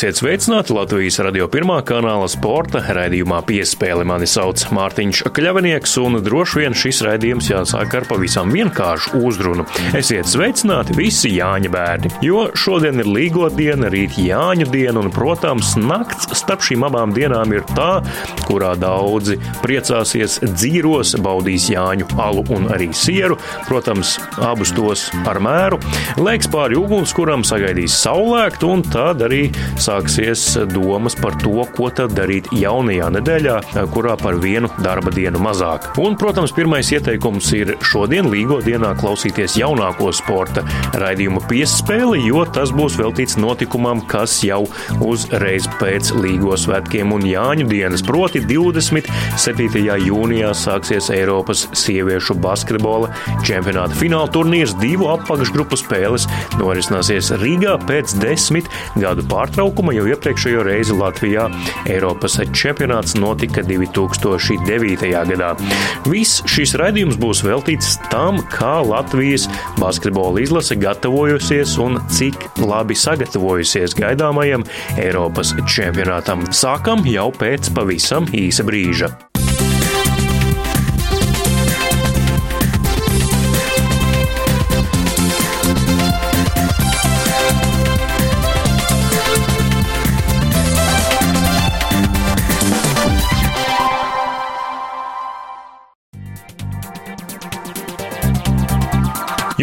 Esiet sveicināti Latvijas radio pirmā kanāla sporta raidījumā piespēli. Mani sauc Mārtiņš Kļavinieks, un droši vien šis raidījums jāsāk ar pavisam vienkāršu uzrunu. Esiet sveicināti visi Jāņa bērni, jo šodien ir līgo diena, rīt Jāņu diena, un, protams, nakts starp šīm abām dienām ir tā, kurā daudzi priecāsies dzīros, baudīs Jāņu alu un arī sieru, protams, abus tos ar mēru, lēks pāri ugunskuram, sagaidīs saulēktu un tad arī sāksies domas par to, ko tad darīt jaunajā nedēļā, kurā par vienu darba dienu mazāk. Un, protams, pirmais ieteikums ir šodien, Līgo dienā, klausīties jaunāko sporta raidījumu piespēli, jo tas būs veltīts notikumam, kas jau uzreiz pēc Līgo svētkiem un Jāņu dienas, proti 27. jūnijā sāksies Eiropas sieviešu basketbola čempionāta fināla turnīrs. Divu apakšgrupu spēles norisināsies Rīgā pēc desmit gadu pārtraukuma pārtraukuma, jo iepriekšējo reizi Latvijā Eiropas čempionāts notika 2009. gadā. Viss šis raidījums būs veltīts tam, kā Latvijas basketbola izlase gatavojusies un cik labi sagatavojusies gaidāmajam Eiropas čempionātam. Sākam jau pēc pavisam īsa brīža.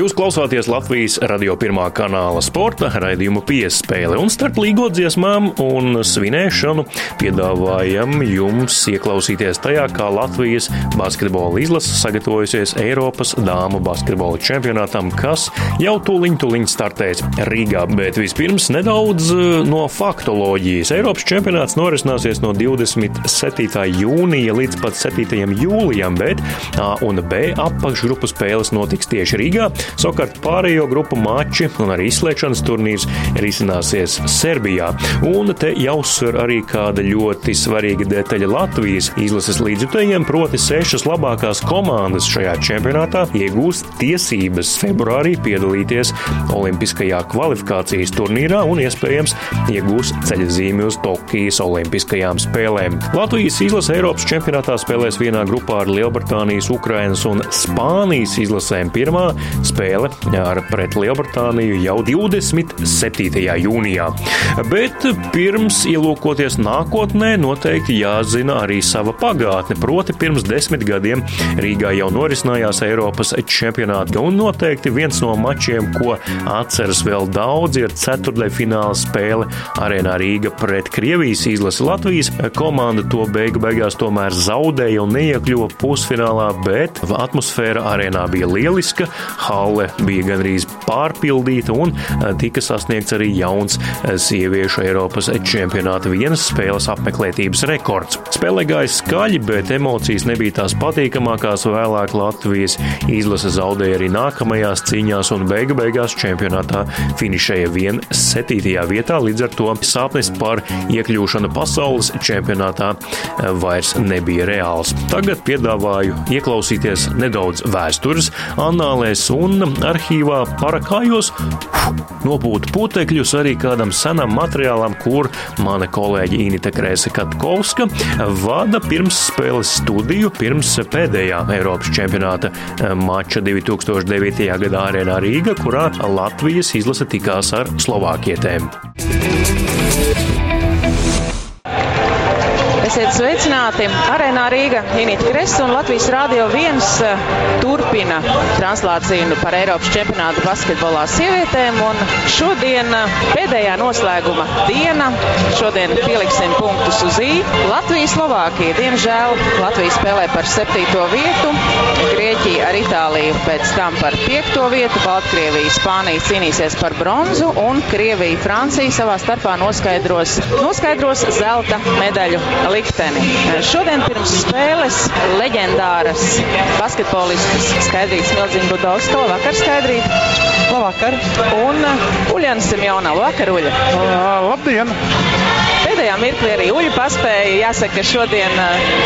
Jūs klausāties Latvijas radio pirmā kanāla sporta raidījumu piespēle, un starp līgo dziesmām un svinēšanu piedāvājam jums ieklausīties tajā, kā Latvijas basketbola izlase sagatavojusies Eiropas dāmu basketbola čempionātam, kas jau tūliņ tūliņ startēs Rīgā. Bet vispirms nedaudz eh, no faktoloģijas. Eiropas čempionāts norisināsies no 27. jūnija līdz pat 7. jūlijam, bet A un B apakšgrupu spēles notiks tieši Rīgā. Savukārt pārējo grupu mači un arī izslēgšanas turnīrs risināsies Serbijā. Un te jāuzsver arī kāda ļoti svarīga detaļa Latvijas izlases līdzjutējiem, proti sešas labākās komandas šajā čempionātā iegūst tiesības februārī piedalīties Olimpiskajā kvalifikācijas turnīrā un iespējams iegūs ceļzīmi uz Tokijas Olimpiskajām spēlēm. Latvijas izlase Eiropas čempionātā spēlēs vienā grupā ar Lielbritānijas, Ukrainas un Spānijas izlasēm. Pirmā spēle ar pret Lielbritāniju jau 27. jūnijā. Bet pirms ielūkoties nākotnē, noteikti jāzina arī sava pagātne. Proti, pirms desmit gadiem Rīgā jau norisinājās Eiropas čempionāti, un noteikti viens no mačiem, ko atceras vēl daudz, ir ceturtdaļfināla spēle Arēnā Rīga pret Krievijas izlasi Latvijas. Komanda to beigu beigās tomēr zaudēja un neiekļuva pusfinālā, bet atmosfēra arēnā bija lieliska. Halle bija gandrīz pārpildīta un eh, tika sasniegts arī jauns eh, sieviešu Eiropas čempionāta vienas spēles apmeklētības rekords. Spēlē gāja skaļi, bet emocijas nebija tās patīkamākās. Vēlāk Latvijas izlase zaudēja arī nākamajās cīņās un beigu beigās čempionātā finišēja vien 7. vietā. Līdz ar to sāpnis par iekļūšanu pasaules čempionātā eh, vairs nebija reāls. Tagad piedāvāju ieklausīties nedaudz vēstures annālēs un arhīvā parakājos nopūt putekļus arī kādam senam materiālam, kur mana kolēģi Inita Krēse Katkovska vada pirms spēles studiju pirms pēdējā Eiropas čempionāta mača 2009. gadā arēnā Rīga, kurā Latvijas izlase tikās ar Slovākietēm. Esiet sveicināti! Arēnā Rīga, Inīta Kresa un Latvijas Rādio 1 eh, turpina translāciju par Eiropas čempionātu basketbolā sievietēm. Un šodien eh, pēdējā noslēguma diena. Šodien pieliksim punktus uz I. Latvija, Slovākija. Diemžēl Latvija spēlē par septīto vietu. Grieķija ar Itāliju pēc tam par piekto vietu. Baltkrievija, Spānija cīnīsies par bronzu un Krievija, Francija savā starpā noskaidros, noskaidros zelta medaļu likteni. Šodien pirms spēles leģendāras basketbolistas Skaidrītas Mildziņa Budovska. Labvakar, Skaidrīt! Labvakar! Un Uljana Simjona. Labvakar, Uļa! Uh, labdien! Pēdējā mirklī arī Uļu paspēja. Jāsaka, ka šodien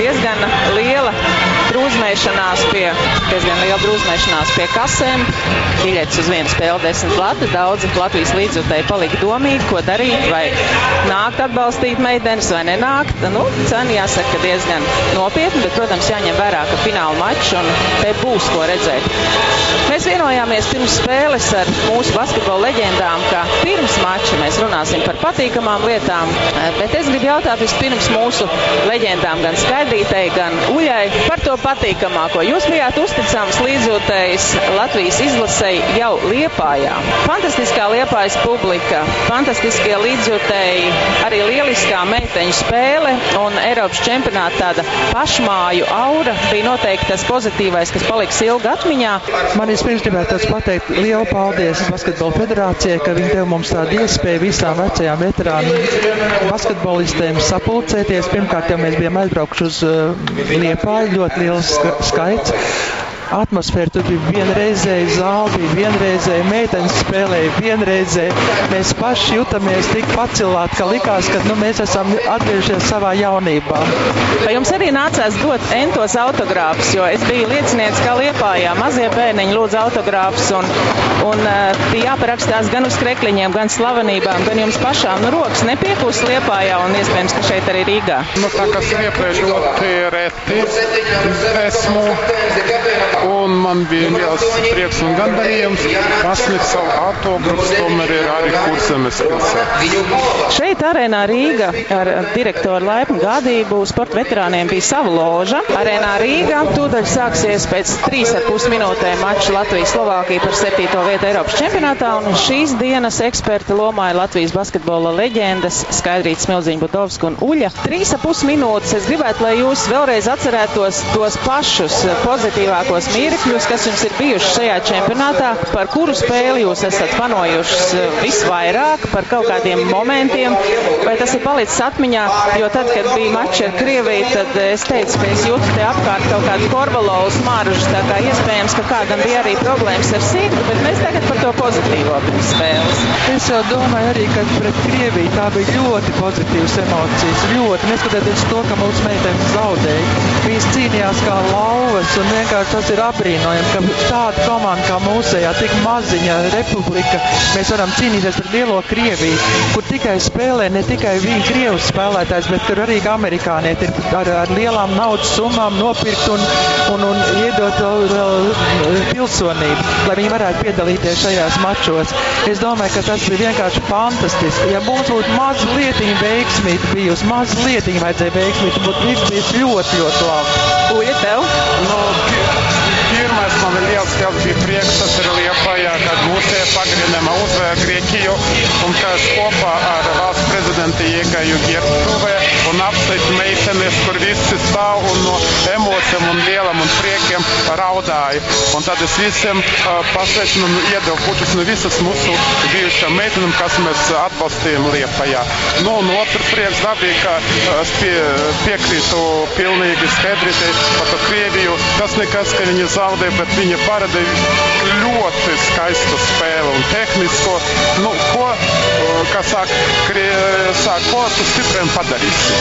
diezgan liela drūzmēšanās pie, diezgan liela drūzmēšanās pie kasēm. Biļets uz vienu spēli desmit lati. Daudzi Latvijas līdzjutēji palika domīgi, ko darīt, vai nākt atbalstīt meitenes vai nenākt. Nu, cena jāsaka diezgan nopietna, bet, protams, jāņem vērā, ka fināla mačs un te būs ko redzēt. Vienojāmies pirms spēles ar mūsu basketbola leģendām, ka pirms mača mēs runāsim par patīkamām lietām, bet es gribu jautāt vispirms mūsu leģendām, gan Skaidrītei, gan Uļai, par to patīkamāko. Jūs bijāt uzticams līdzjūtējs Latvijas izlasei jau Liepājā. Fantastiskā Liepājas publika, fantastiskie līdzjūtēji, arī lieliskā meiteņu spēle un Eiropas čempionāta tāda pašmāju aura bija noteikti tas pozitīvais, kas paliks ilgi atmiņā. Man vispirms gribētu pateikt lielu paldies Basketbola federācijai, ka viņi deva mums tādu iespēju visām vecajām veterānu basketbolistēm sapulcēties. Pirmkārt, jau mēs bijām aizbraukuši uz uh, Liepāju, ļoti liels skaits atmosfēra. Tur bija vienreizēja zāle, bija vienreizēja meitenes spēlēja, vienreizēja. Mēs paši jutamies tik pacilāti, ka likās, ka nu, mēs esam atgriežies savā jaunībā. Vai jums arī nācās dot entos autogrāfus, jo es biju liecinieks, kā Liepājā mazie bērniņi lūdz autogrāfus un, un bija jāparakstās gan uz krekliņiem, gan slavenībām, gan jums pašām. Nu, rokas nepiekūs Liepājā un iespējams, ka šeit arī Rīgā. Nu, tā kā Liepājā ļoti reti esmu Un man bija liels prieks un gandarījums pasniegt savu autografu tomēr ir arī kurzemes pilsētā. Šeit arēnā Rīga ar direktoru laipnu gādību sporta veterāniem bija sava loža. Arēnā Rīga tūdaļ sāksies pēc 3,5 minūtēm maču Latvijas-Slovākija par 7. vietu Eiropas čempionātā. Un šīs dienas eksperta lomā ir Latvijas basketbola leģendas Skaidrīts Smilziņa Budovska un Uļa. 3,5 minūtes. Es gribētu, lai jūs vēlreiz atcerētos tos pašus pozitīvākos mirkļus, kas jums ir bijuši šajā čempionātā, par kuru spēli jūs esat panojuši eh, visvairāk, par kaut kādiem momentiem, vai tas ir palicis atmiņā, jo tad, kad bija mači ar Krieviju, tad es teicu, ka es jūtu te apkārt kaut kādu korvalovas maržu, tā kā iespējams, ka kādam bija arī problēmas ar sīkru, bet mēs tagad par to pozitīvo pirms spēles. Es jau domāju arī, ka pret Krieviju tā bija ļoti pozitīvas emocijas, ļoti, neskatoties to, ka mūsu meitenes zaudēja. Viņas cīnījās kā lauvas un vienkārši tas ir apbrīnojami, ka tāda komanda kā mūsējā, tik maziņa republika, mēs varam cīnīties pret lielo Krieviju, kur tikai spēlē ne tikai viņi Krievijas spēlētājs, bet kur arī amerikānieti ir ar, ar lielām naudas summām nopirkt un, un, un iedot vēl pilsonību, lai viņi varētu piedalīties šajās mačos. Es domāju, ka tas bija vienkārši fantastiski. Ja mums būtu maza lietiņa veiksmīga bijusi, maza lietiņa vajadzēja veiksmīga, būtu viss bijis ļoti, ļoti labi. Uja tev? No, Pirmais man ir liels, liels bija prieks, tas ir Liepājā, kad mūsie pagarinājumā uzvēra Grieķiju un kas kopā ar valsts prezidentu iegāju ģērbtuvē un apsveicu meitenes, kur visi stāv un no emocijām un lielam un priekiem raudāja. Un tad es visiem uh, pasveicinu un iedevu puķus no visas mūsu bijušām meitenēm, kas mēs atbalstījām Liepājā. Nu, un otrs prieks dabīgi, ka es pie, piekrītu pilnīgi skaidrītei par to Krieviju. Tas nekas, ka viņi zaudēja, bet viņa parādīja ļoti skaistu spēli un tehnisko. Nu, ko, kā saka, sāk, ko tu stipriem padarīsi?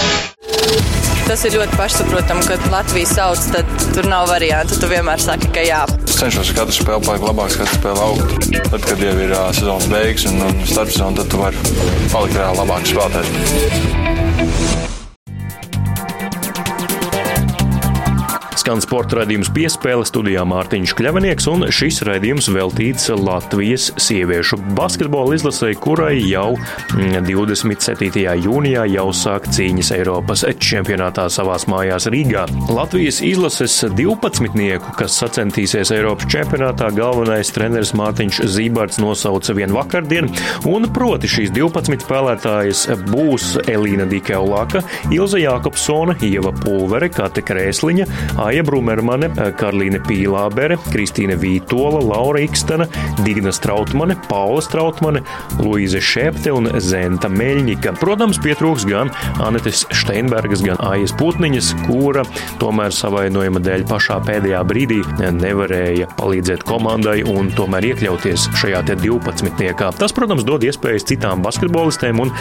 Tas ir ļoti pašsaprotami, kad Latvija sauc, tad tur nav variantu. Tu vienmēr saki, ka jā. Cenšos katru spēli palikt labāks, katru spēli augt. Tad, kad jau ir uh, sezonas beigas un, un starpsezona, tad tu vari palikt reāli labāks spēlētājs. Skan sporta raidījums piespēle studijā Mārtiņš Kļavinieks, un šis raidījums veltīts Latvijas sieviešu basketbola izlasē, kurai jau 27. Mm, jūnijā jau sāk cīņas Eiropas čempionātā savās mājās Rīgā. Latvijas izlases 12. kas sacensties Eiropas čempionātā, galvenais treneris Mārtiņš Zībards nosauca vien vakardien, un proti šīs 12 spēlētājas būs Elīna Dikeulāka, Ilza Jākopsona, Ieva Pulvere, Kate Krēsliņa, Aija Maija Brumermane, Karlīne Pīlābere, Kristīne Vītola, Laura Ikstena, Digna Strautmane, Paula Strautmane, Luīze Šepte un Zenta Meļņika. Protams, pietrūks gan Anetes Steinbergas, gan Aijas Putniņas, kura tomēr savainojuma dēļ pašā pēdējā brīdī nevarēja palīdzēt komandai un tomēr iekļauties šajā 12. Tas, protams, dod iespējas citām basketbolistēm, un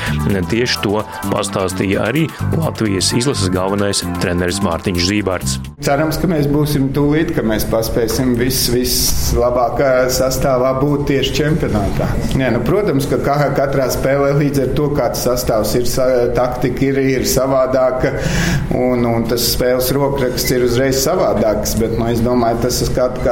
tieši to pastāstīja arī Latvijas izlases galvenais treneris Mārtiņš Zībārds. Cerams, ka mēs būsim tūlīt, ka mēs paspēsim vislabākā vis sastāvā būt tieši čempionātā. Nē, nu, protams, ka katrā spēlē līdz ar to, kāds sastāvs ir, taktika ir, ir savādāka, un, un tas spēles rokraksts ir uzreiz savādāks, bet nu, es domāju, tas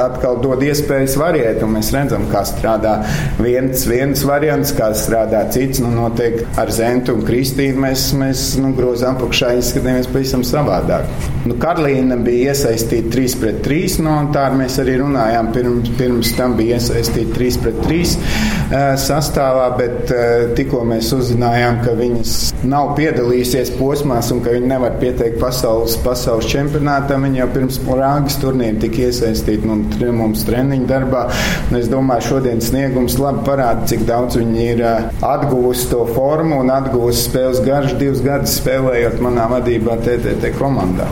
atkal dod iespējas variēt, un mēs redzam, kā strādā viens, viens variants, kā strādā cits. Nu, noteikti ar Zentu un Kristīnu mēs, mēs nu, grozām pakšā izskatāmies pavisam savādāk. Nu, Karlīna bija iesaistīta 3 pret 3, no nu, tā mēs arī runājām. Pirms, pirms tam bija iesaistīta 3 pret 3 uh, sastāvā, bet uh, tikko mēs uzzinājām, ka viņas nav piedalījusies posmās un ka viņi nevar pieteikt pasaules, pasaules čempionātam, viņi jau pirms Rāgas turnīra tika iesaistīti nu, mums treniņu darbā. Un es domāju, šodienas sniegums labi parāda, cik daudz viņi ir atguvusi to formu un atguvusi spēles garš divus gadus spēlējot manā vadībā TTT komandā.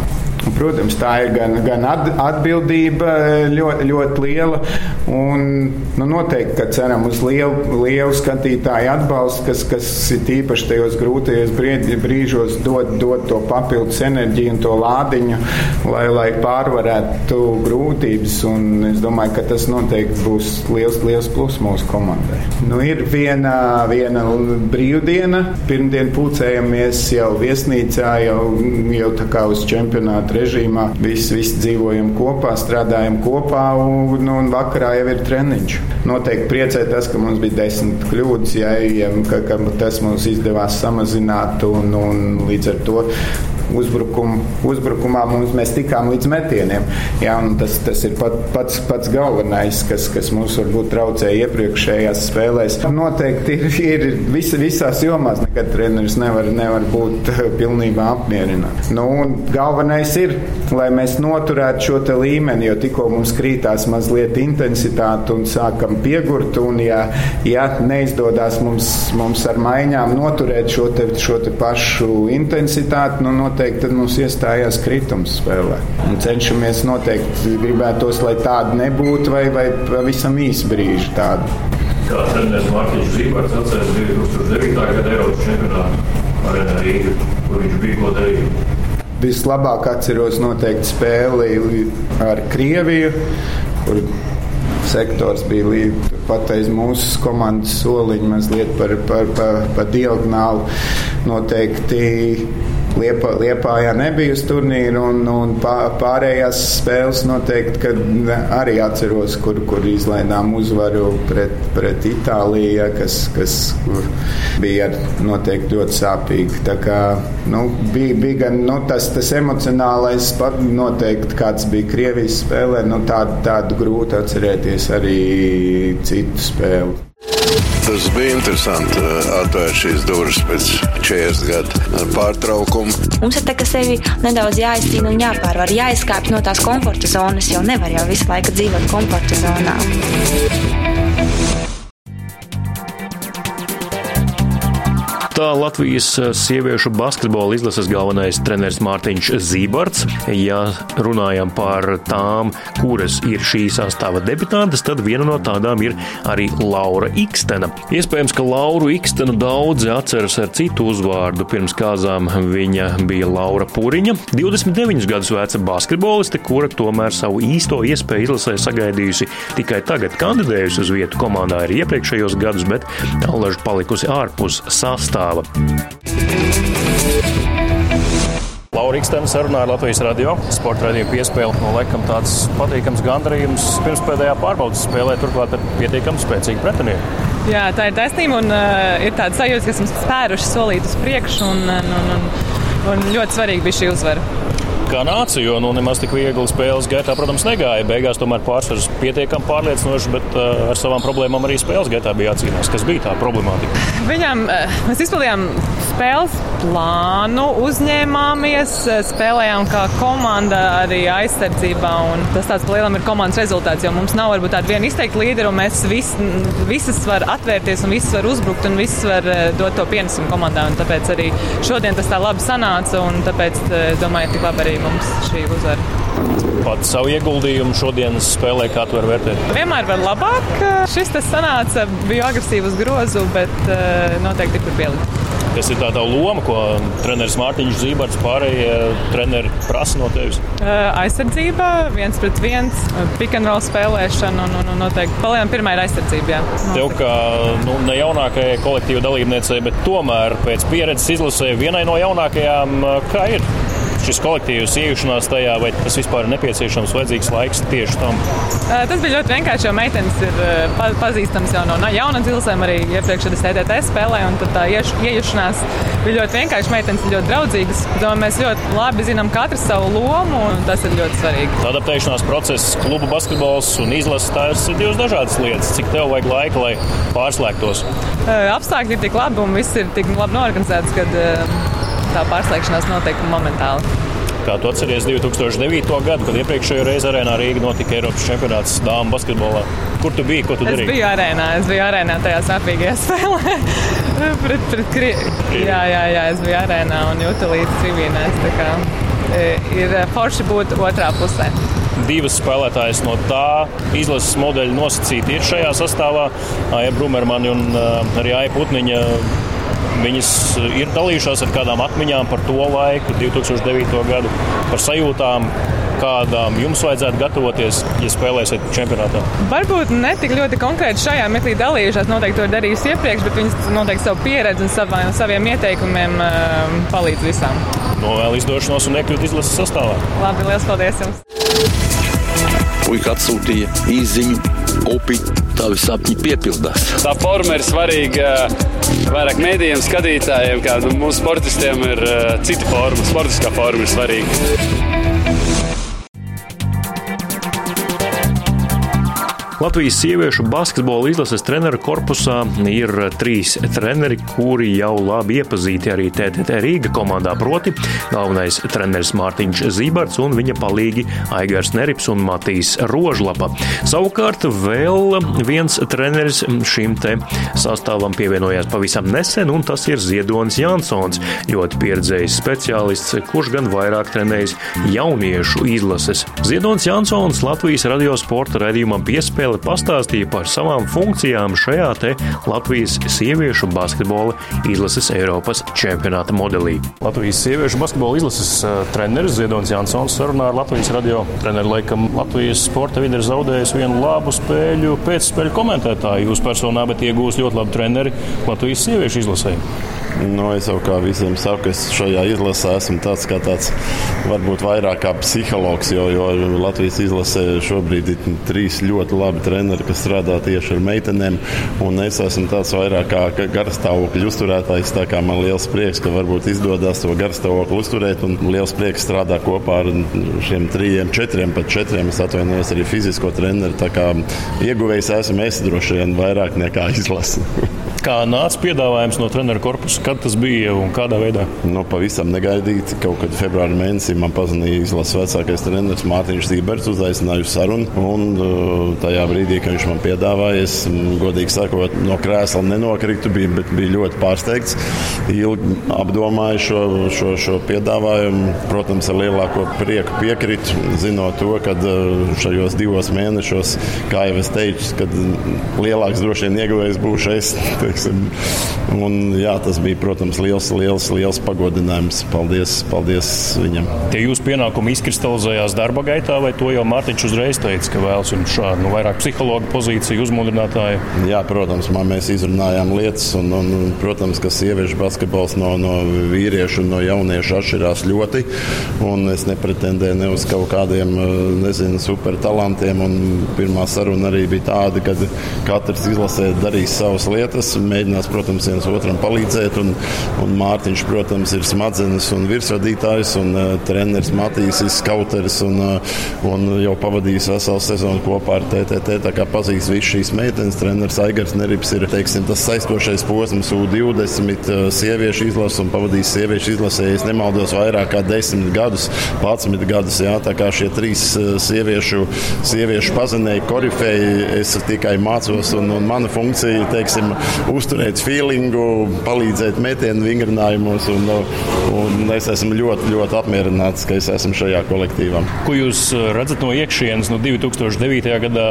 Protams, tā ir gan, gan atbildība ļoti, ļoti liela. Un, nu, noteikti, ka ceram uz lielu, lielu skatītāju atbalstu, kas, kas ir īpaši tajos grūtajos brīžos dod, dod to papildus enerģiju un to lādiņu, lai, lai pārvarētu grūtības. Un es domāju, ka tas noteikti būs liels, liels plus mūsu komandai. Nu, ir viena, viena brīvdiena. Pirmdien pulcējamies jau viesnīcā, jau, jau tā kā uz čempionātu režīmā. Visi, visi dzīvojam kopā, strādājam kopā, un, un vakarā jau ir treniņš. Noteikti priecē tas, ka mums bija desmit kļūdas, ja, ja, ka, ka tas mums izdevās samazināt, un, un līdz ar to uzbrukum, uzbrukumā mums mēs tikām līdz metieniem. Jā, tas, tas ir pat, pats, pats galvenais, kas, kas mums varbūt traucēja iepriekšējās spēlēs. Noteikti ir, ir vis, visās jomās, nekad treneris nevar, nevar būt pilnībā apmierināts. Nu, galvenais ir, lai mēs noturētu šo līmeni, jo tikko mums krītās mazliet intensitāte un sākam piegurt, un ja, ja neizdodas mums, mums ar maiņām noturēt šo, te, šo te pašu intensitāti, nu, noteikti mums iestājās kritums spēlē. Un cenšamies noteikti gribētos, lai tāda nebūtu, vai, vai pavisam īsi brīži tāda. Kā treneris Mārtiņš Zīberts atceras 2009. gada Eiropas čempionātu arēnā Rīga, kur viņš bija ko darīt. Vislabāk atceros noteikti spēli ar Krieviju, kur sektors bija līdz pat aiz mūsu komandas soliņa, mazliet par, par, par, par diagonālu. Noteikti Liepa, Liepājā nebija uz turnīru, un, un pārējās spēles noteikti, kad arī atceros, kur, kur izlaidām uzvaru pret, pret Itāliju, kas, kas bija noteikti ļoti sāpīgi. Tā kā, nu, bija, bija gan nu, tas, tas emocionālais, pat noteikti kāds bija Krievijas spēlē, nu, tādu, tādu grūti atcerēties arī citu spēli. Tas bija interesanti uh, atvērt šīs durvis pēc 40 gadu pārtraukuma. Mums ir tā, ka sevi nedaudz jāizcīna un jāpārvar, jāizkāpj no tās komforta zonas, jo nevar jau visu laiku dzīvot komforta zonā. Tā Latvijas eh, sieviešu basketbola izlases galvenais treneris Mārtiņš Zībards. Ja runājam par tām, kuras ir šī sastāva debitantes, tad viena no tādām ir arī Laura Ikstena. Iespējams, ka Lauru Ikstenu daudzi atceras ar citu uzvārdu. Pirms kāzām viņa bija Laura Puriņa, 29 gadus veca basketboliste, kura tomēr savu īsto iespēju izlasē sagaidījusi tikai tagad, kandidējusi uz vietu komandā arī iepriekšējos gadus, bet allaž palikusi ārpus sastāvā sastāva. Laura Ikstena sarunā ar Latvijas radio. Sporta raidījuma piespēle no nu, laikam tāds patīkams gandarījums pirms pēdējā pārbaudas spēlē, turklāt ar pietiekami spēcīgu pretinieku. Jā, tā ir taisnība un uh, ir tāds sajūta, ka esam spēruši solīt uz priekšu un, un, un, un ļoti svarīgi bija šī uzvara. Kā nāca, jo nu, nemaz tik viegli spēles gaitā, protams, negāja. Beigās tomēr pārsvars pietiekami pārliecinoši, bet uh, ar savām problēmām arī spēles gaitā bija jācīnās. Kas bija tā problemātika? Viņam, mēs izpildījām spēles plānu, uzņēmāmies, spēlējām kā komanda arī aizsardzībā. Tas tāds lielam ir komandas rezultāts, jo mums nav varbūt tāda viena izteikta līdera, un mēs vis, visas var atvērties un visas var uzbrukt un visas var dot to pienesumu komandā. Un tāpēc arī šodien tas tā labi sanāca, un tāpēc domāju, tik labi arī mums šī uzvara. Pat savu ieguldījumu šodienas spēlē, kā tu vari vērtēt? Vienmēr var labāk. Šis tas sanāca, bija agresīvs grozu, bet noteikti tur pielikt. Kas ir tā tā loma, ko treneris Mārtiņš Zīberts pārējie treneri prasa no tevis? Aizsardzība, viens pret viens, pick and roll spēlēšana un, un, un noteikti palielinājuma pirmā ir aizsardzība. Jā. Tev kā nu, ne jaunākajai kolektīva dalībniecei, bet tomēr pēc pieredzes izlasē vienai no jaunākajām, kā ir? Šis kolektīvs iejušanās tajā, vai tas vispār ir nepieciešams, vajadzīgs laiks tieši tam? Tas bija ļoti vienkārši, jo meitenes ir pazīstamas jau no jauna dzilsēm, arī iepriekšējā TTT spēlē, un tā iejušanās bija ļoti vienkārši. Meitenes ir ļoti draudzīgas. Domāju, mēs ļoti labi zinām katru savu lomu, un tas ir ļoti svarīgi. Adaptēšanās process, klubu basketbols un izlases tās ir divas dažādas lietas. Cik tev vajag laika, lai pārslēgtos? Apstākļi ir tik labi un viss ir tik labi norganizēts, ka tā pārslēgšanās notiek momentāli. Kā tu atceries 2009. gadu, kad iepriekšējo reizi arēnā Rīgā notika Eiropas čempionāts dāmas basketbolā? Kur tu biji? Ko tu darīji? Es biju arēnā, es biju arēnā tajā sāpīgajā spēlē. pret, pret krie... Jā, jā, jā, es biju arēnā un jūtu līdz tribīnēs. Kā, ir forši būt otrā pusē divas spēlētājas no tā izlases modeļa nosacīti ir šajā sastāvā. Aija Brumermani un arī Aija Putniņa Viņas ir dalījušās ar kādām atmiņām par to laiku, 2009. gadu, par sajūtām, kādām jums vajadzētu gatavoties, ja spēlēsiet čempionātā? Varbūt ne tik ļoti konkrēti šajā meklī dalījušās, noteikti to ir darījusi iepriekš, bet viņas noteikti savu pieredzi un savā, saviem ieteikumiem uh, palīdz visām. Novēl izdošanos un iekļūt izlases sastāvā. Labi, liels paldies jums! Puika atsūtīja īziņu, upi, tavi sapņi piepildās. Tā forma ir svarīga vairāk mēdījiem, skatītājiem, kā nu, mūsu sportistiem ir uh, cita forma, sportiskā forma ir svarīga. Latvijas sieviešu basketbola izlases treneru korpusā ir trīs treneri, kuri jau labi iepazīti arī TTT Rīga komandā, proti galvenais treneris Mārtiņš Zīberts un viņa palīgi Aigars Nerips un Matīs Rožlapa. Savukārt vēl viens treneris šim te sastāvam pievienojās pavisam nesen, un tas ir Ziedonis Jansons, ļoti pieredzējis speciālists, kurš gan vairāk trenējis jauniešu izlases. Ziedonis Jansons Latvijas radiosporta redzījumam piespēlē Michele pastāstīja par savām funkcijām šajā te Latvijas sieviešu basketbola izlases Eiropas čempionāta modelī. Latvijas sieviešu basketbola izlases uh, treneris Ziedonis Jansons sarunā ar Latvijas radio treneru. Laikam Latvijas sporta vidi ir zaudējis vienu labu spēļu pēcspēļu komentētāju. Jūs personā, bet iegūs ļoti labu treneri Latvijas sieviešu izlasē. Nu, es jau kā visiem saku, es šajā izlasē esmu tāds kā tāds, varbūt vairāk kā psihologs, jo, jo Latvijas izlasē šobrīd ir trīs ļoti labi treneri, kas strādā tieši ar meitenēm, es esmu tāds vairāk kā garstāvokļu uzturētājs, man liels prieks, ka varbūt izdodas to garstāvokli uzturēt, un liels prieks strādāt kopā ar šiem trījiem, četriem, pat četriem, es atvainojos arī fizisko treneri, tā kā ieguvējs esmu es droši vien vairāk nekā izlasi. Kā nāca piedāvājums no treneru korpusa? Kad tas bija un kādā veidā? Nu, pavisam negaidīti. Kaut kad februāra mēnesī man paziņoja izlases vecākais treneris Mārtiņš Zīberts, uzaicināja uz sarunu. Un uh, tajā brīdī, kad viņš man piedāvāja, es mm, godīgi sakot, no krēsla nenokritu, bija, bet biju ļoti pārsteigts. Ilgi apdomāju šo, šo, šo piedāvājumu. Protams, ar lielāko prieku piekritu, zinot to, ka uh, šajos divos mēnešos, kā jau es teicu, kad lielāks droši vien ieguvējs būšu es. Teiksim. Un, jā, tas bija, protams, liels, liels, liels pagodinājums. Paldies, paldies viņam. Tie jūsu pienākumi izkristalizējās darba gaitā, vai to jau Mārtiņš uzreiz teica, ka vēlas jums šādu nu, vairāk psihologa pozīciju, uzmundrinātāju? Jā, protams, man mēs izrunājām lietas, un, un protams, ka sieviešu basketbols no, no vīriešu un no jauniešu atšķirās ļoti. Es nepretendēju ne uz kaut kādiem, nezinu, supertalantiem. Pirmā saruna arī bija tāda, ka katrs izlasē darīs savas lietas mēģinās, protams, viens otram palīdzēt. Un, un Mārtiņš, protams, ir smadzenes un virsvadītājs un uh, treneris Matīs Skauteris un, uh, un jau pavadījis veselu sezonu kopā ar TTT. Tā kā pazīst visas šīs meitenes, treneris Aigars Nerips ir teiksim, tas saistošais posms U20 uh, sieviešu izlases un pavadījis sieviešu izlasē, ja nemaldos, vairāk kā 10 gadus, 11 gadus. Jā, tā kā šie trīs sieviešu, sieviešu pazinēji, korifeji, es tikai mācos un, un mana funkcija, teiksim, uzturēt feelingu, palīdzēt metienu vingrinājumos. Un, un es esmu ļoti, ļoti apmierināts, ka es esmu šajā kolektīvā. Ko jūs uh, redzat no iekšienes? No 2009. gadā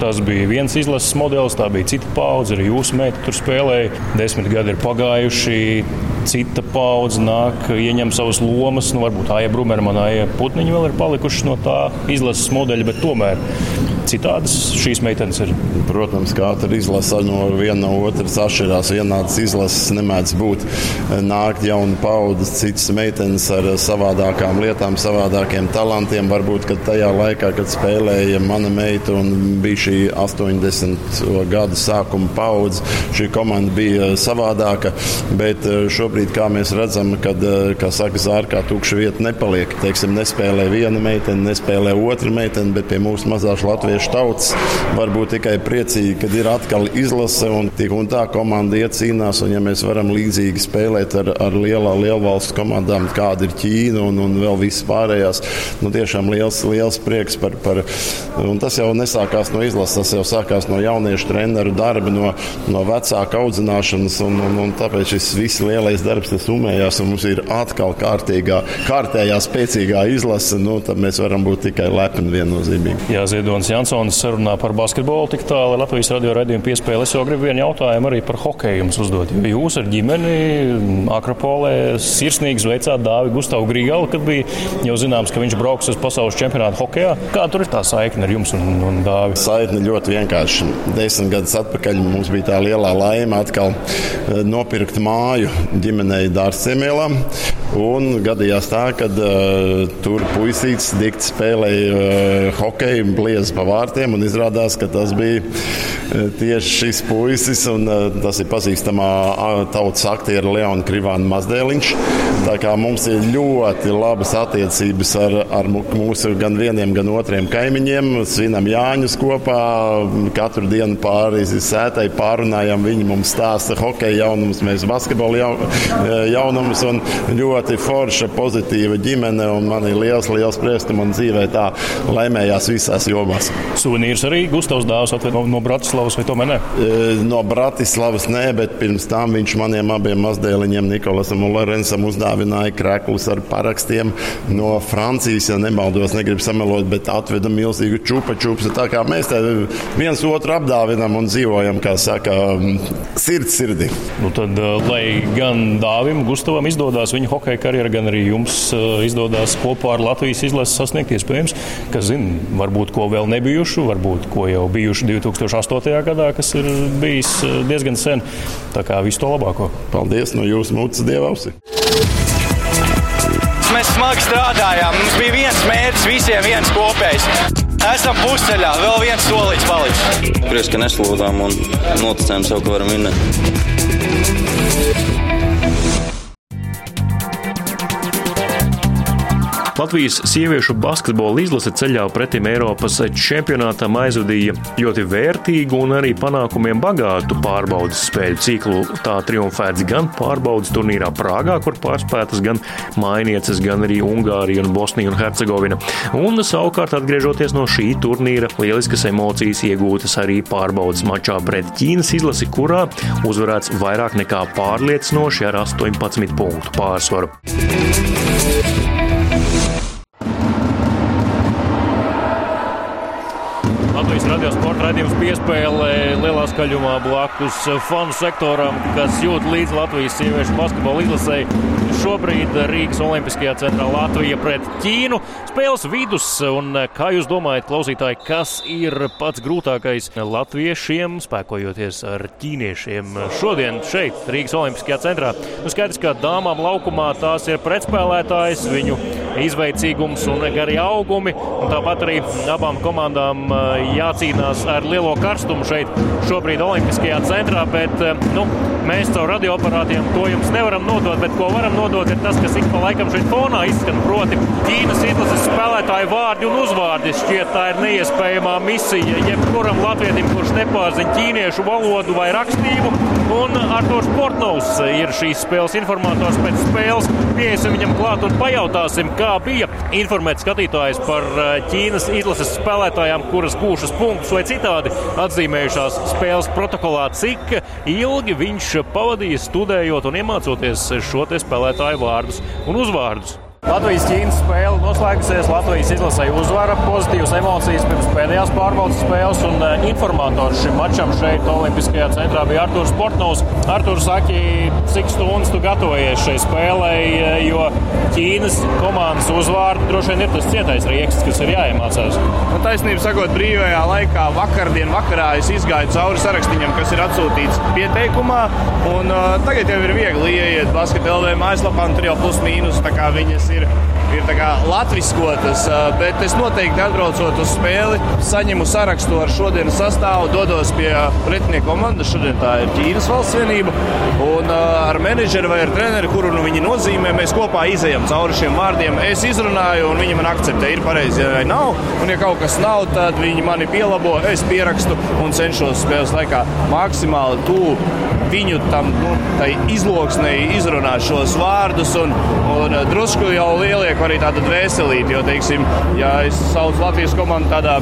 tas bija viens izlases modelis, tā bija cita paudze, arī jūsu meita tur spēlēja. Desmit gadi ir pagājuši. Cita paudze nāk, ieņem savas lomas. Nu, varbūt Aija Brumermana, Aija Putniņa vēl ir palikušas no tā izlases modeļa, bet tomēr citādas šīs meitenes ir. Protams, katra izlase no viena no otras atšķirās. Vienādas izlases nemēdz būt. Nākt jauna paudze, citas meitenes ar savādākām lietām, savādākiem talantiem. Varbūt tajā laikā, kad spēlēja mana meita un bija šī 80. gadu sākuma paudze, šī komanda bija savādāka. Bet šobrīd, kā mēs redzam, kad, kā saka, zārkā tukša vieta nepaliek. Teiksim, nespēlē viena meitene, nespēlē otra meitene, bet pie mūsu mazās Latvijas tautas var būt tikai priecīgi, kad ir atkal izlase un tik un tā komanda iecīnās. Un, ja mēs varam līdzīgi spēlēt ar, ar lielā lielvalstu komandām, kāda ir Ķīna un, un vēl visas pārējās, nu, tiešām liels, liels prieks par. par un tas jau nesākās no izlases, tas jau sākās no jauniešu treneru darba, no, no vecāka audzināšanas. Un, un, un tāpēc šis viss lielais darbs summējās un mums ir atkal kārtīgā, kārtējā spēcīgā izlase. Nu, tad mēs varam būt tikai lepni viennozīmīgi. Jā, Ziedonis Jansons sarunā par basketbolu tik tālu Latvijas radio raidījumu piespēli. Es jau gribu vienu jautājumu arī par hokeju jums uzdot. Jūs ar ģimeni Akropolē sirsnīgi sveicāt Dāvi Gustavu Grīgalu, kad bija jau zināms, ka viņš brauks uz pasaules čempionātu hokejā. Kā tur ir tā saikne ar jums un, un Dāvi? Saikne ļoti vienkārši. Desmit gadus atpakaļ mums bija tā lielā laime atkal eh, nopirkt māju ģimenei Dārziemielā. Un gadījās tā, ka uh, tur puisīts dikti spēlēja uh, hokeju, bliez pa vārtiem. Izrādās, ka tas bija uh, tieši šis puisis. Un, uh, tas ir pazīstamā tautas aktiera Leona Krivāna Mazdēliņš. Tā kā mums ir ļoti labas attiecības ar, ar mūsu gan vieniem, gan otriem kaimiņiem. Svinam Jāņus kopā, katru dienu pāri sētai pārunājam. Viņi mums stāsta hokeja jaunumus, mēs basketbola jaunumus. Ļoti forša, pozitīva ģimene, un man ir liels, liels prieks, ka man dzīvē tā laimējās visās jomās. Suvenīrs arī Gustavs dāvāts no, no Bratislavas, vai tomēr ne? No Bratislavas nē, bet pirms tam viņš maniem abiem mazdēliņiem, Nikolasam un Lorenzam, uzdāvināja krēklus ar parakstiem no Francijas, ja nemaldos, negribu samelot, bet atveda milzīgu čupa čupu. Tā kā mēs te viens otru apdāvinam un dzīvojam, kā saka, sirds sirdī. Nu tad, lai gan Dāvim Gustavam izdodas viņa hokeja karjera, gan arī jums izdodas kopā ar Latvijas izlasi sasniegt iespējams, kas zina, varbūt ko vēl nebijuši, varbūt ko jau bijuši 2008. gadā, kas ir bijis diezgan sen. Tā kā visu to labāko. Paldies no jūsu mutes dievausi! Mēs smagi strādājām. Mums bija viens mērķis, visiem viens kopējs. Esam pusceļā, vēl viens solīts palicis. Prieks, ka neslūdām un noticējām sev, ka varam vinnēt. Latvijas sieviešu basketbola izlase ceļā pretim Eiropas čempionātam aizvadīja ļoti vērtīgu un arī panākumiem bagātu pārbaudas spēļu ciklu. Tā triumfēts gan pārbaudas turnīrā Prāgā, kur pārspētas gan mainieces, gan arī Ungārija un Bosnija un Hercegovina. Un savukārt atgriežoties no šī turnīra, lieliskas emocijas iegūtas arī pārbaudas mačā pret Ķīnas izlasi, kurā uzvarēts vairāk nekā pārliecinoši ar 18 punktu pārsvaru. Radio sporta raidījums piespēlē lielā skaļumā blakus fanu sektoram, kas jūt līdz Latvijas sieviešu basketbola izlasēji. Šobrīd Rīgas Olimpiskajā centrā Latvija pret Ķīnu spēles vidus. Un kā jūs domājat, klausītāji, kas ir pats grūtākais latviešiem spēkojoties ar ķīniešiem šodien šeit, Rīgas Olimpiskajā centrā? Nu, skaidrs, ka dāmām laukumā tās ir pretspēlētājs, viņu izveicīgums un gari augumi. Un tāpat arī abām komandām jācīnās ar lielo karstumu šeit šobrīd Olimpiskajā centrā. Bet, nu, mēs caur radioaparātiem to jums nevaram nodot, bet ko varam nodot, ir tas, kas ik pa laikam šeit fonā izskan. Proti, Ķīnas izlases spēlētāju vārdi un uzvārdi. Šķiet, tā ir neiespējamā misija jebkuram latvietim, kurš nepārzina ķīniešu valodu vai rakstību. Un Arthurs Portnovs ir šīs spēles informators pēc spēles. Pieiesim viņam klāt un pajautāsim, kā bija informēt skatītājus par eh, Ķīnas izlases spēlētājām, kuras gūšas punktus vai citādi atzīmējušās spēles protokolā, cik ilgi viņš pavadīja studējot un iemācoties šo spēlētāju vārdus un uzvārdus. Latvijas-Ķīnas spēle noslēgusies. Latvijas izlasīja uzvaru, pozitīvas emocijas pirms pēdējās pārbaudas spēles. Un uh, informators šim mačam šeit, Olimpiskajā centrā, bija Arthurs Portnovs. Arthurs, saki, cik stundas tu gatavojies šai spēlei, eh, jo Ķīnas komandas uzvārdu droši vien ir tas cietais rieksts, kas ir jāiemācās. Nu, taisnība sakot, brīvajā laikā, vakardien vakarā es izgāju cauri sarakstīņam, kas ir atsūtīts pieteikumā. Un, uh, tagad jau ir viegli ieiet basketbolā mājaslapā, un tur jau plus mīnus viņas ir, ir latviskotas. Bet es noteikti atbraucot uz spēli, saņemu sarakstu ar šodienas sastāvu, dodos pie pretinieka komandas. Šodien tā ir Ķīnas valsts vienība. Un ar menedžeri vai ar treneri, kuru nu viņi nozīmē, mēs kopā izējām cauri šiem vārdiem. Es izrunāju, un viņi man akceptē, ir pareizi vai nav. Un, ja kaut kas nav, tad viņi mani pielabo, es pierakstu un cenšos spēles laikā maksimāli tuvu viņu tam nu, izloksnei izrunāt šos vārdus un, un drusku jau lielieku arī tādu dvēselīti. Jo, teiksim, ja es saucu Latvijas komandu tādā,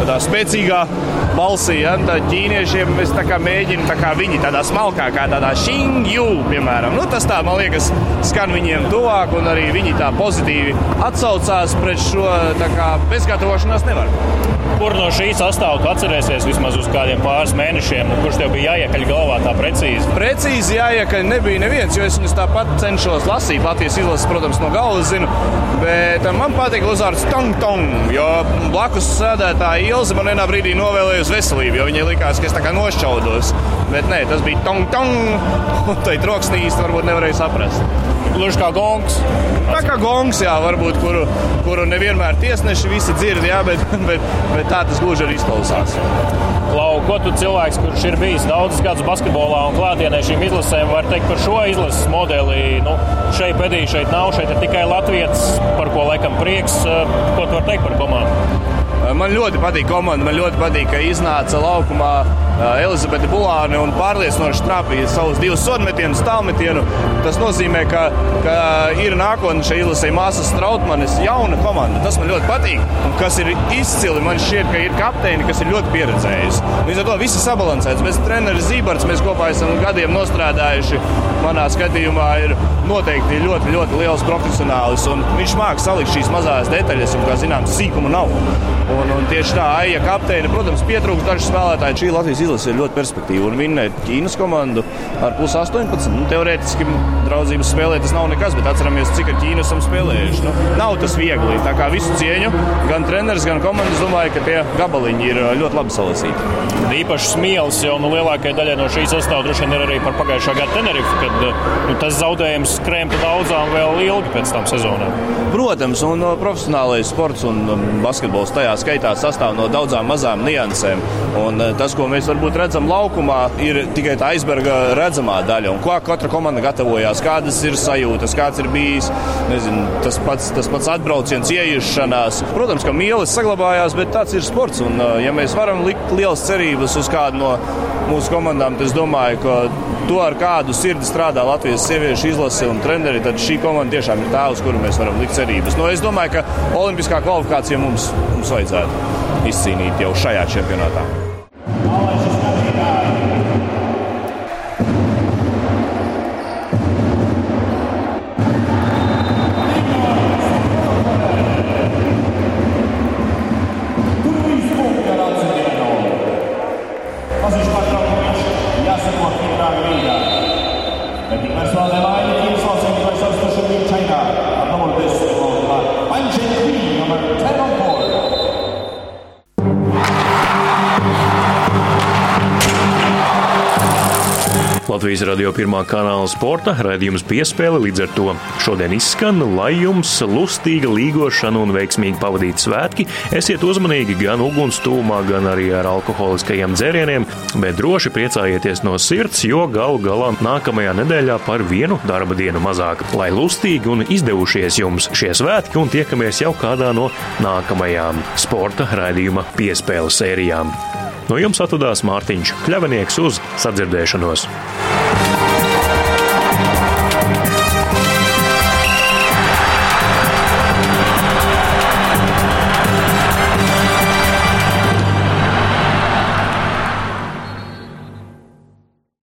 tādā spēcīgā balsī, ja, tad ķīniešiem es tā mēģinu tā kā viņi tādā smalkākā, tādā šingju, piemēram. Nu, tas tā, man liekas, skan viņiem tuvāk un arī viņi tā pozitīvi atsaucās pret šo kā, bezgatavošanās nevar. Kur no šīs sastāvā tu atcerēsies vismaz uz kādiem pāris mēnešiem, kurš tev bija jāiekaļ galvā tā precīzi? Precīzi jāiekaļ nebija neviens, jo es viņus tāpat cenšos lasīt. Latvijas izlases, protams, no galvas zinu, bet man patīk uzvārds Tong Tong, jo blakus sēdētāja Ilze man vienā brīdī novēlējusi veselību, jo viņai likās, ka es tā kā nošķaudos. Bet nē, tas bija Tong Tong, un tai troksnī īsti varbūt nevarēja saprast gluži kā gongs. Tā kā gongs, jā, varbūt, kuru, kuru nevienmēr tiesneši visi dzird, jā, bet, bet, bet tā tas gluži arī izklausās. Lau, ko tu cilvēks, kurš ir bijis daudzus gadus basketbolā un klātienē šīm izlasēm, var teikt par šo izlases modeli? Nu, šeit pēdī, šeit nav, šeit ir tikai Latvijas, par ko laikam prieks. Ko tu vari teikt par komandu? Man ļoti patīk komanda. Man ļoti patīk, ka iznāca laukumā Elizabete Bulāne un pārliecinoši trāpīja savus divus sodmetienus, tālmetienu. Tas nozīmē, ka, ka ir nākotnē šai izlasē māsas Strautmanis, jauna komanda. Tas man ļoti patīk. Un kas ir izcili, man šķiet, ka ir kapteini, kas ir ļoti pieredzējuši. Līdz ar to viss ir sabalansēts. Mēs treneris Zībards, mēs kopā esam gadiem nostrādājuši. Manā skatījumā ir noteikti ļoti, ļoti liels profesionālis. Viņš māks salikt šīs mazās detaļas, un, kā zināms, sīkuma nav. Un, un tieši tā, Aija kapteine, protams, pietrūkst daži spēlētāji. Šī Latvijas izlase ir ļoti perspektīva un vinnēt Ķīnas komandu ar plus 18. Nu, teorētiski draudzības spēlē tas nav nekas, bet atceramies, cik ar Ķīnu esam spēlējuši. Nu, nav tas viegli. Tā kā visu cieņu, gan treneris, gan komandas domāju, ka tie gabaliņi ir ļoti labi salasīti. Īpaši smielis jau nu, lielākajai daļai no šīs sastāvdaļas droši vien ir arī par pagājušā gada Tenerife, kad nu, tas zaudējums krēmta daudzām vēl ilgi pēc tam sezonām. Protams, un profesionālais sports un basketbols tajā skaitā sastāv no daudzām mazām niansēm. Un eh, tas, ko mēs varbūt redzam laukumā, ir tikai tā aizberga redzamā daļa. Un ko katra komanda gatavojās, kādas ir sajūtas, kāds ir bijis nezinu, tas, pats, tas pats atbrauciens, ieiešanās. Protams, ka mīlestības saglabājās, bet tāds ir sports. Un, eh, ja mēs varam likt lielas cerības uz kādu no mūsu komandām, tad es domāju, ka to, ar kādu sirdi strādā Latvijas sieviešu izlase un treneri, tad šī komanda tiešām ir tā, uz kuru mēs varam likt cerības. Nu, es domāju, ka olimpiskā kvalifikācija mums, mums vajadzētu izcīnīt jau šajā čempionātā. Latvijas radio pirmā kanāla sporta raidījums piespēle līdz ar to šodien izskan, lai jums lustīga līgošana un veiksmīgi pavadīti svētki. Esiet uzmanīgi gan uguns tūmā, gan arī ar alkoholiskajiem dzērieniem, bet droši priecājieties no sirds, jo galu galā nākamajā nedēļā par vienu darba dienu mazāk. Lai lustīgi un izdevušies jums šie svētki un tiekamies jau kādā no nākamajām sporta raidījuma piespēles sērijām. No jums atvadās Mārtiņš Kļavinieks uz sadzirdēšanos.